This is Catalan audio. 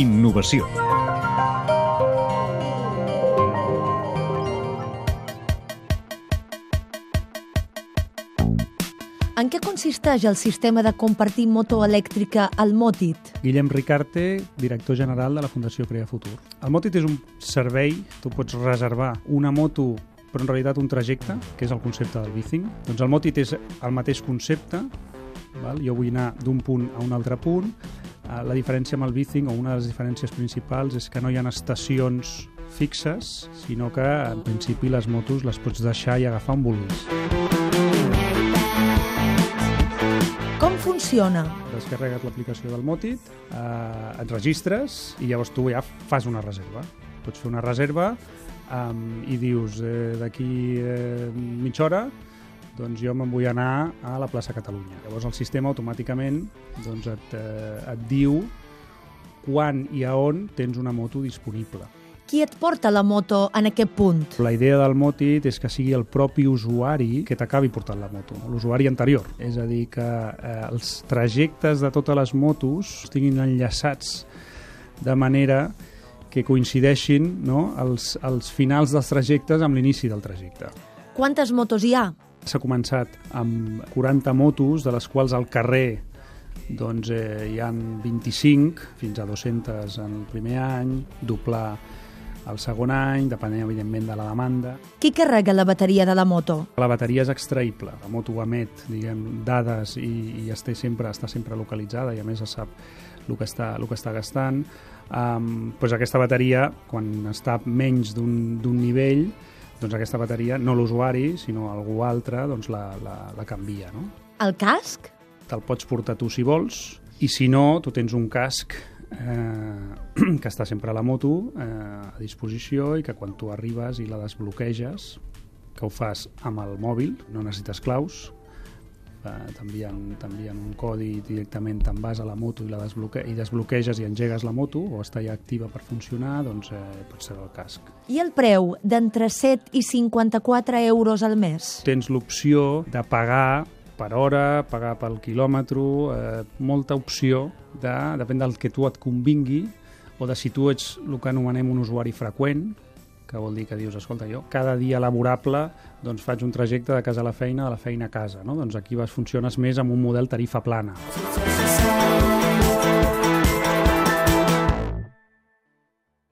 Innovació. En què consisteix el sistema de compartir moto elèctrica al Motit? Guillem Ricarte, director general de la Fundació Crea Futur. El Motit és un servei, tu pots reservar una moto però en realitat un trajecte, que és el concepte del bicing. Doncs el Motit és el mateix concepte, val? jo vull anar d'un punt a un altre punt, la diferència amb el bicing, o una de les diferències principals, és que no hi ha estacions fixes, sinó que en principi les motos les pots deixar i agafar on vulguis. Com funciona? Descarregues l'aplicació del Motit, eh, et registres i llavors tu ja fas una reserva. Pots fer una reserva um, i dius eh, d'aquí eh, mitja hora doncs jo me'n vull anar a la plaça Catalunya. Llavors el sistema automàticament doncs et, eh, et diu quan i a on tens una moto disponible. Qui et porta la moto en aquest punt? La idea del Motit és que sigui el propi usuari que t'acabi portant la moto, l'usuari anterior. És a dir, que eh, els trajectes de totes les motos estiguin enllaçats de manera que coincideixin no, els, els finals dels trajectes amb l'inici del trajecte. Quantes motos hi ha? S'ha començat amb 40 motos, de les quals al carrer doncs, eh, hi han 25, fins a 200 en el primer any, doblar el segon any, depenent, evidentment, de la demanda. Qui carrega la bateria de la moto? La bateria és extraïble, la moto emet diguem, dades i, i està, sempre, està sempre localitzada i a més es sap el que està, el que està gastant. Um, doncs aquesta bateria, quan està menys d'un nivell, doncs aquesta bateria, no l'usuari, sinó algú altre, doncs la, la, la canvia. No? El casc? Te'l pots portar tu si vols, i si no, tu tens un casc eh, que està sempre a la moto eh, a disposició i que quan tu arribes i la desbloqueges, que ho fas amb el mòbil, no necessites claus, t'envien un codi directament te'n vas a la moto i la desbloque i desbloqueges i engegues la moto o està ja activa per funcionar, doncs eh, pot ser el casc. I el preu d'entre 7 i 54 euros al mes? Tens l'opció de pagar per hora, pagar pel quilòmetre, eh, molta opció, de, depèn del que tu et convingui, o de si tu ets el que anomenem un usuari freqüent, que vol dir que dius, escolta, jo cada dia laborable doncs faig un trajecte de casa a la feina, de la feina a casa, no? Doncs aquí vas, funciones més amb un model tarifa plana.